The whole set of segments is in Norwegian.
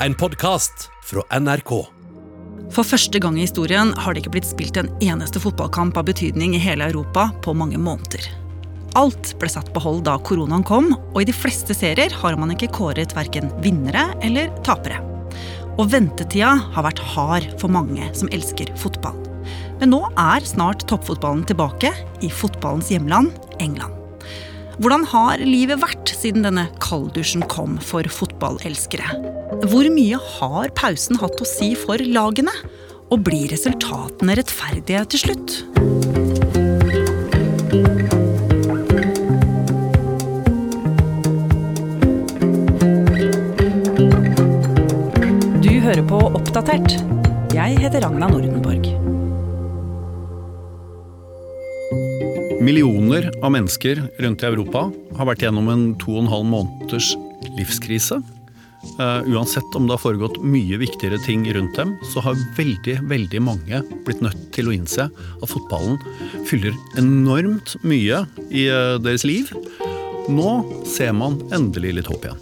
en podkast fra NRK. For første gang i historien har det ikke blitt spilt en eneste fotballkamp av betydning i hele Europa på mange måneder. Alt ble satt på hold da koronaen kom, og i de fleste serier har man ikke kåret verken vinnere eller tapere. Og ventetida har vært hard for mange som elsker fotball. Men nå er snart toppfotballen tilbake i fotballens hjemland, England. Hvordan har livet vært siden denne kalddusjen kom for fotballelskere? Hvor mye har pausen hatt å si for lagene? Og blir resultatene rettferdige til slutt? Du hører på Oppdatert. Jeg heter Ragna Nordenborg. Millioner av mennesker rundt i Europa har vært gjennom en to og en halv måneders livskrise. Uh, uansett om det har foregått mye viktigere ting rundt dem, så har veldig veldig mange blitt nødt til å innse at fotballen fyller enormt mye i uh, deres liv. Nå ser man endelig litt håp igjen.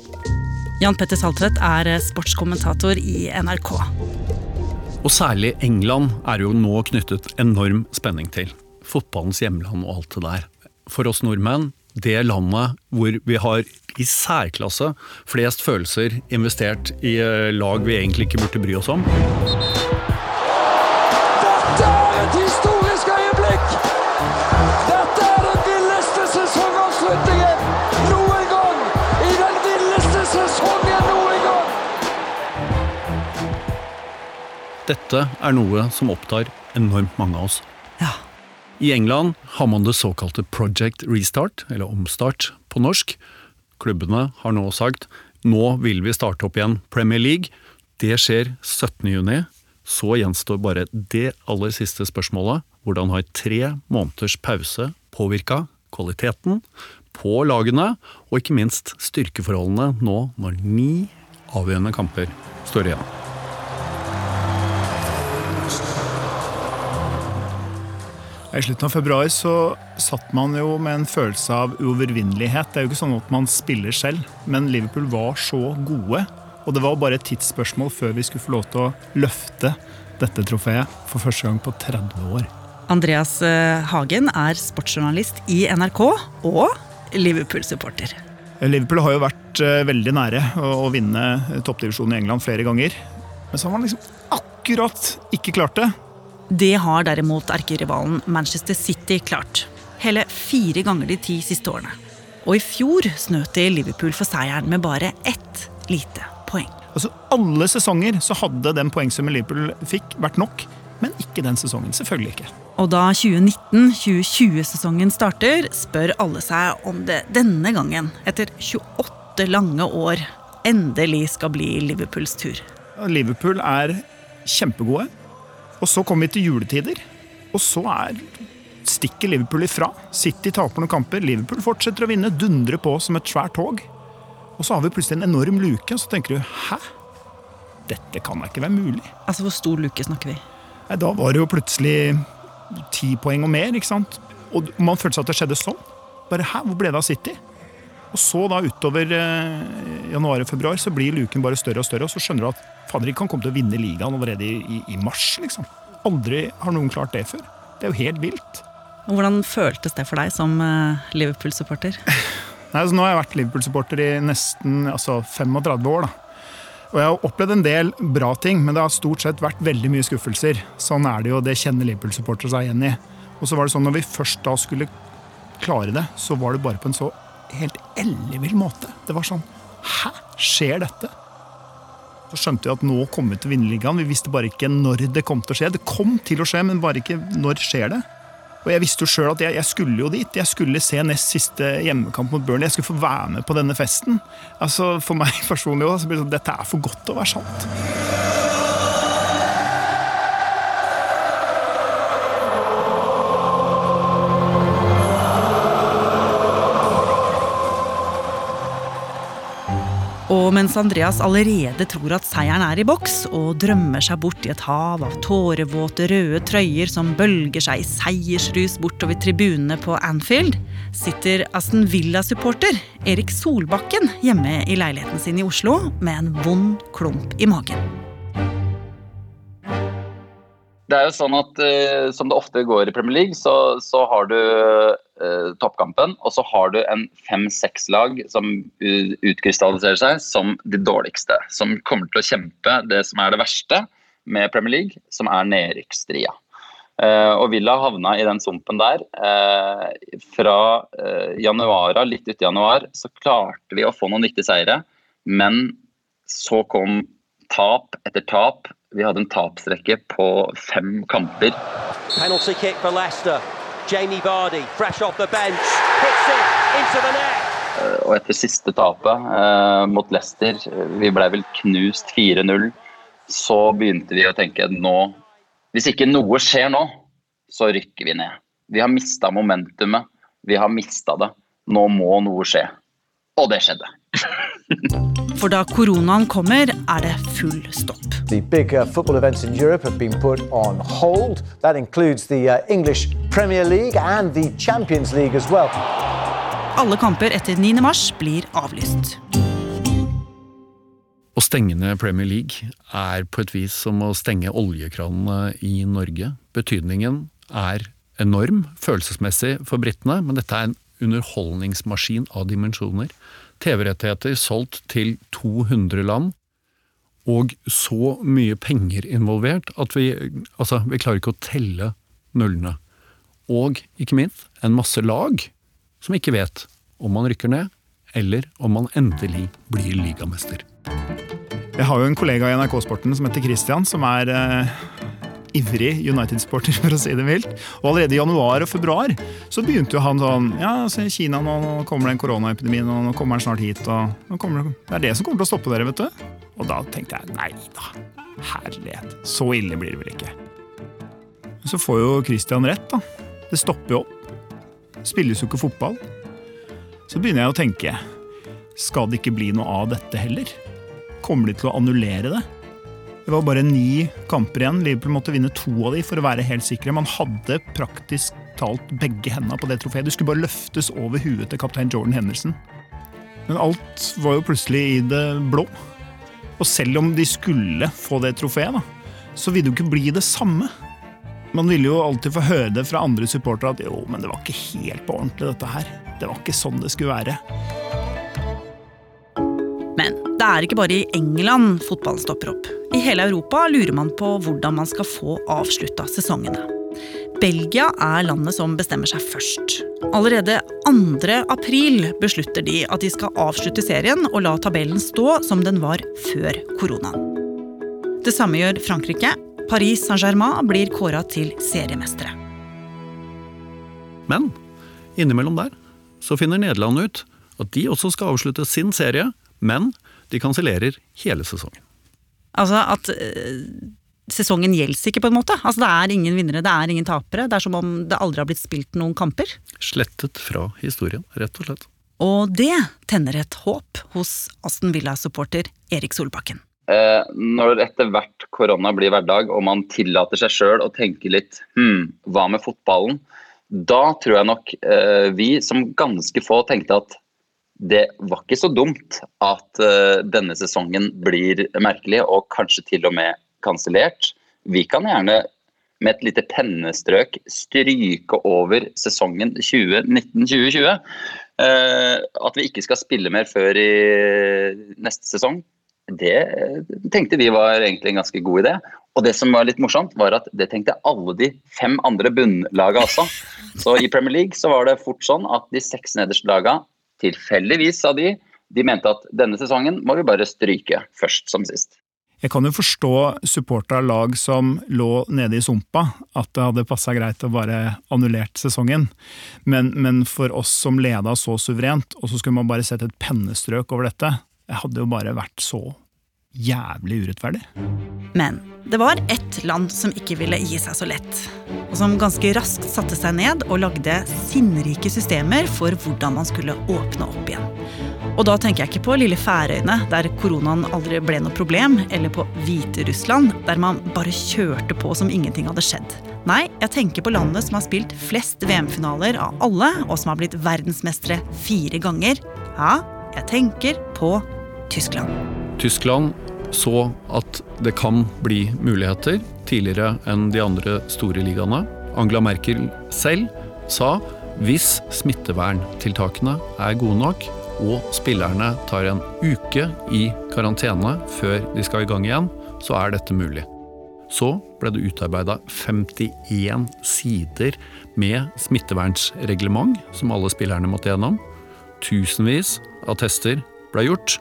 Jan Petter Saltvedt er sportskommentator i NRK. Og særlig England er jo nå knyttet enorm spenning til. Fotballens hjemland og alt det der. For oss nordmenn, det landet hvor vi har i særklasse flest følelser investert i eh, lag vi egentlig ikke burde bry oss om. Dette er et historisk øyeblikk! Dette er den villeste sesongavslutningen noen gang! I den villeste sesongen noen gang! Dette er noe som opptar enormt mange av oss. I England har man det såkalte Project Restart, eller Omstart på norsk. Klubbene har nå sagt nå vil vi starte opp igjen Premier League. Det skjer 17.6. Så gjenstår bare det aller siste spørsmålet. Hvordan har tre måneders pause påvirka kvaliteten på lagene, og ikke minst styrkeforholdene nå når ni avgjørende kamper står igjen? I slutten av februar så satt man jo med en følelse av uovervinnelighet. Det er jo ikke sånn at man spiller selv, men Liverpool var så gode. Og det var bare et tidsspørsmål før vi skulle få lov til å løfte dette trofeet for første gang på 30 år. Andreas eh, Hagen er sportsjournalist i NRK og Liverpool-supporter. Liverpool har jo vært eh, veldig nære å å vinne toppdivisjonen i England flere ganger. Men så har man liksom akkurat ikke klart det. Det har derimot erkerivalen Manchester City klart. Hele fire ganger de ti siste årene. Og i fjor snøt de Liverpool for seieren med bare ett lite poeng. Altså Alle sesonger så hadde den poengsummen Liverpool fikk, vært nok. Men ikke den sesongen. Selvfølgelig ikke. Og da 2019-2020-sesongen starter, spør alle seg om det denne gangen, etter 28 lange år, endelig skal bli Liverpools tur. Liverpool er kjempegode. Og så kommer vi til juletider, og så er stikker Liverpool ifra. City taper noen kamper, Liverpool fortsetter å vinne, dundrer på som et svært tog. Og så har vi plutselig en enorm luke, og så tenker du hæ? Dette kan da ikke være mulig. Altså, hvor stor luke snakker vi? Nei, da var det jo plutselig ti poeng og mer, ikke sant? Og man følte seg at det skjedde sånn. Bare hæ, hvor ble det av City? Og så da utover eh, januar og februar så blir luken bare større og større, og så skjønner du at fader, de kan komme til å vinne ligaen allerede i, i, i mars, liksom. Aldri har noen klart det før. Det er jo helt vilt. Hvordan føltes det for deg som eh, Liverpool-supporter? Nei, altså, nå har jeg vært Liverpool-supporter i nesten altså, 35 år. da. Og Jeg har opplevd en del bra ting, men det har stort sett vært veldig mye skuffelser. Sånn er det jo, det kjenner Liverpool-supportere seg igjen i. Og så var det sånn, når vi først da skulle klare det, så var det bare på en så helt ellevill måte. Det var sånn Hæ? Skjer dette? Så skjønte vi at nå kom vi til å. Vi visste bare ikke når det kom til å skje. Det kom til å skje, men bare ikke når skjer det. Og jeg visste jo sjøl at jeg, jeg, skulle jo dit. Jeg skulle se nest siste hjemmekamp mot Burnley. Jeg skulle få være med på denne festen. Altså For meg personlig også, sånn, dette er for godt til å være sant. Og mens Andreas allerede tror at seieren er i boks, og drømmer seg bort i et hav av tårevåte røde trøyer som bølger seg i seiersrus bortover tribunene på Anfield, sitter Aston Villa-supporter Erik Solbakken hjemme i leiligheten sin i Oslo med en vond klump i magen. Det er jo sånn at uh, Som det ofte går i Premier League, så, så har du toppkampen, og så har du en fem-seks lag som utkrystalliserer seg som de dårligste. Som kommer til å kjempe det som er det verste med Premier League, som er nedrykksstria. Uh, og Villa havna i den sumpen der. fra januar litt uti januar, så klarte vi å få noen viktige seire, men så kom tap etter tap vi hadde en tapsrekke på fem kamper. Penalty kick for Leicester. Jamie Vardy, fresh off the bench, hits it into the net. Eh, og etter siste tapet eh, mot Leicester, vi ble vel knust 4-0, så begynte vi å tenke nå Hvis ikke noe skjer nå, så rykker vi ned. Vi har mista momentumet. Vi har mista det. Nå må noe skje. Og det skjedde. For da koronaen kommer, er det full stopp. The big uh, football events in Europe have been put on hold. That includes the uh, English Premier League and the Champions League as well. Alle kamper etter 9. mars blir avlyst. Å stenge ned Premier League er på et vis som å stenge oljekranene i Norge. Betydningen er enorm følelsesmessig for britene, men dette er en underholdningsmaskin av dimensjoner. TV-rettigheter solgt til 200 land, og så mye penger involvert at vi, altså, vi klarer ikke å telle nullene. Og ikke minst en masse lag som ikke vet om man rykker ned, eller om man endelig blir ligamester. Jeg har jo en kollega i NRK Sporten som heter Christian, som er eh, ivrig United-sporter, for å si det mildt. Og allerede i januar og februar så begynte jo han sånn Ja, se Kina, nå kommer det en koronaepidemi, nå kommer han snart hit. og kommer, Det er det som kommer til å stoppe dere, vet du. Og da tenkte jeg nei da, herlighet. Så ille blir det vel ikke. Så får jo Christian rett, da. Det stopper jo opp. Spilles jo ikke fotball. Så begynner jeg å tenke skal det ikke bli noe av dette heller? Kommer de til å annullere det? Det var bare ni kamper igjen. Liverpool måtte vinne to av de for å være helt sikre. Man hadde praktisk talt begge hendene på det trofeet. Det skulle bare løftes over huet til kaptein Jordan Henderson. Men alt var jo plutselig i det blå. Og selv om de skulle få det trofeet, så ville det jo ikke bli det samme. Man ville jo alltid få høre det fra andre supportere at jo, men det var ikke helt på ordentlig, dette her. Det var ikke sånn det skulle være. Men det er ikke bare i England fotballen stopper opp. I hele Europa lurer man på hvordan man skal få avslutta sesongene. Belgia er landet som bestemmer seg først. Allerede 2. april beslutter de at de skal avslutte serien og la tabellen stå som den var før koronaen. Det samme gjør Frankrike. Paris Saint-Germain blir kåra til seriemestere. Men innimellom der så finner Nederland ut at de også skal avslutte sin serie men de kansellerer hele sesongen. Altså at uh, sesongen gjelder ikke, på en måte? Altså Det er ingen vinnere, det er ingen tapere. Det er som om det aldri har blitt spilt noen kamper. Slettet fra historien, rett og slett. Og det tenner et håp hos Aston Villa-supporter Erik Solbakken. Eh, når etter hvert korona blir hverdag og man tillater seg sjøl å tenke litt hm, hva med fotballen? Da tror jeg nok eh, vi som ganske få tenkte at det var ikke så dumt at uh, denne sesongen blir merkelig og kanskje til og med kansellert. Vi kan gjerne med et lite pennestrøk stryke over sesongen 2019-2020. Uh, eh, at vi ikke skal spille mer før i neste sesong, det tenkte vi var egentlig en ganske god idé. Og det som var litt morsomt, var at det tenkte alle de fem andre bunnlagene også. Så i Premier League så var det fort sånn at de seks nederste lagene tilfeldigvis, sa de, de mente at denne sesongen må vi bare stryke først som sist. Jeg kan jo forstå supportere av lag som lå nede i sumpa, at det hadde passa greit å bare annullert sesongen. Men, men, for oss som leda så suverent, og så skulle man bare sette et pennestrøk over dette, det hadde jo bare vært så jævlig urettferdig. Men det var ett land som ikke ville gi seg så lett. Og som ganske raskt satte seg ned og lagde sinnrike systemer for hvordan man skulle åpne opp igjen. Og da tenker jeg ikke på lille Færøyene, der koronaen aldri ble noe problem, eller på Hviterussland, der man bare kjørte på som ingenting hadde skjedd. Nei, jeg tenker på landet som har spilt flest VM-finaler av alle, og som har blitt verdensmestere fire ganger. Ja, jeg tenker på Tyskland. Tyskland så at det kan bli muligheter tidligere enn de andre store ligaene. Angela Merkel selv sa hvis smitteverntiltakene er gode nok, og spillerne tar en uke i karantene før de skal i gang igjen, så er dette mulig. Så ble det utarbeida 51 sider med smittevernsreglement som alle spillerne måtte gjennom. Tusenvis av tester ble gjort,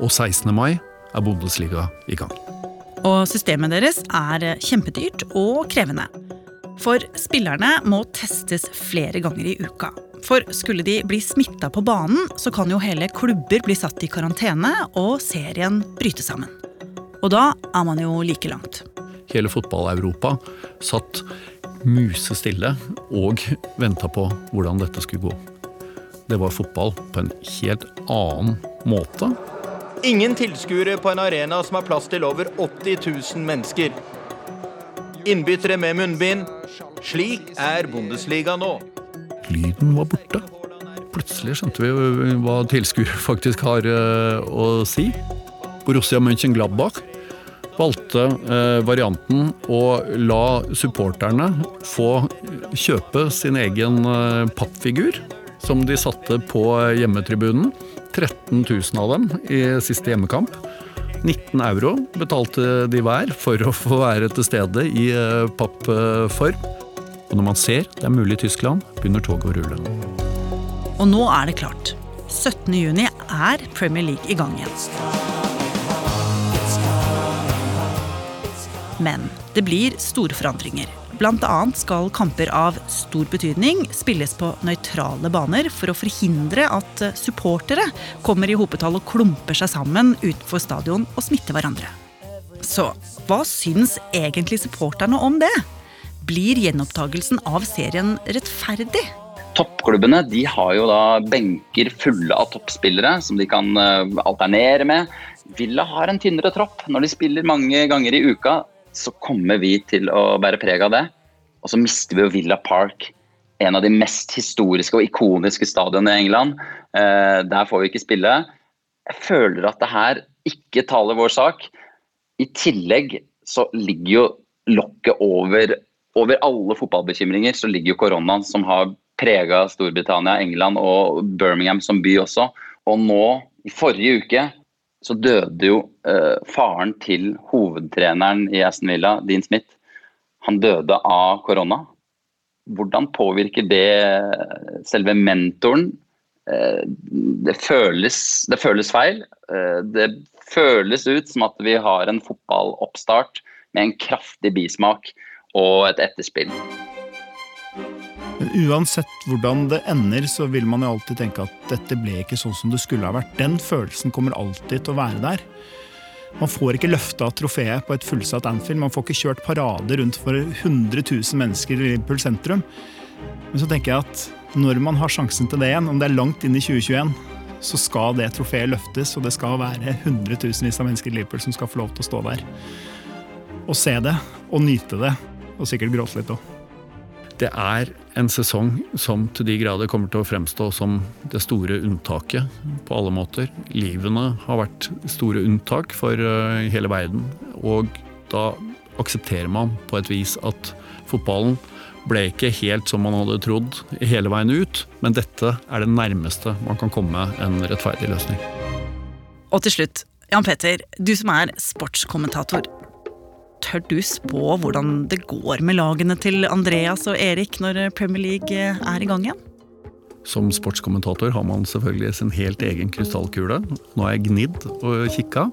og 16. mai er Bundesliga i gang. Og systemet deres er kjempedyrt og krevende. For spillerne må testes flere ganger i uka. For skulle de bli smitta på banen, så kan jo hele klubber bli satt i karantene og serien bryte sammen. Og da er man jo like langt. Hele fotball-Europa satt musestille og venta på hvordan dette skulle gå. Det var fotball på en helt annen måte. Ingen tilskuere på en arena som har plass til over 80 000 mennesker. Innbyttere med munnbind. Slik er Bundesliga nå. Lyden var borte. Plutselig skjønte vi hva tilskuere faktisk har eh, å si. Borussia Mönchengladbach valgte eh, varianten å la supporterne få kjøpe sin egen eh, pappfigur, som de satte på hjemmetribunen. 13 000 av dem i siste hjemmekamp. 19 euro betalte de hver for å få være til stede i pappform. Og når man ser det er mulig i Tyskland, begynner toget å rulle. Og nå er det klart. 17.6 er Premier League i gang igjen. Men det blir store forandringer. Annet skal kamper av stor betydning spilles på nøytrale baner for å forhindre at supportere kommer i hopetall og klumper seg sammen utenfor stadion og smitter hverandre. Så hva syns egentlig supporterne om det? Blir gjenopptagelsen av serien rettferdig? Toppklubbene de har jo da benker fulle av toppspillere som de kan eh, alternere med. Villa har en tynnere tropp. Når de spiller mange ganger i uka, så kommer vi til å bære preg av det. Og så mister vi jo Villa Park, en av de mest historiske og ikoniske stadionene i England. Eh, der får vi ikke spille. Jeg føler at det her ikke taler vår sak. I tillegg så ligger jo lokket over over alle fotballbekymringer så ligger jo koronaen, som har prega Storbritannia, England og Birmingham som by også. Og nå, i forrige uke, så døde jo eh, faren til hovedtreneren i Aston Villa, Dean Smith. Han døde av korona. Hvordan påvirker det selve mentoren? Eh, det, føles, det føles feil. Eh, det føles ut som at vi har en fotballoppstart med en kraftig bismak og et etterspill. Uansett hvordan det ender, så vil man jo alltid tenke at dette ble ikke sånn som det skulle ha vært. Den følelsen kommer alltid til å være der. Man får ikke løfta trofeet på et fullsatt Anfield. Man får ikke kjørt parade rundt for 100 000 mennesker i Liverpool sentrum. Men så tenker jeg at når man har sjansen til det igjen, om det er langt inn i 2021, så skal det trofeet løftes, og det skal være hundretusenvis av mennesker i Liverpool som skal få lov til å stå der og se det og nyte det og sikkert gråte litt òg. Det er en sesong som til de grader kommer til å fremstå som det store unntaket på alle måter. Livene har vært store unntak for eh, hele verden. Og da aksepterer man på et vis at fotballen ble ikke helt som man hadde trodd hele veien ut, men dette er det nærmeste man kan komme en rettferdig løsning. Og til slutt, Jan Petter, du som er sportskommentator tør du spå hvordan det går med lagene til Andreas og Erik når Premier League er i gang igjen? Som sportskommentator har man selvfølgelig sin helt egen krystallkule. Nå er jeg gnidd og kikka.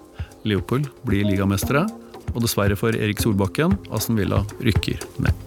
Leopold blir ligamestere. Og dessverre for Erik Solbakken, Aston Villa rykker ned.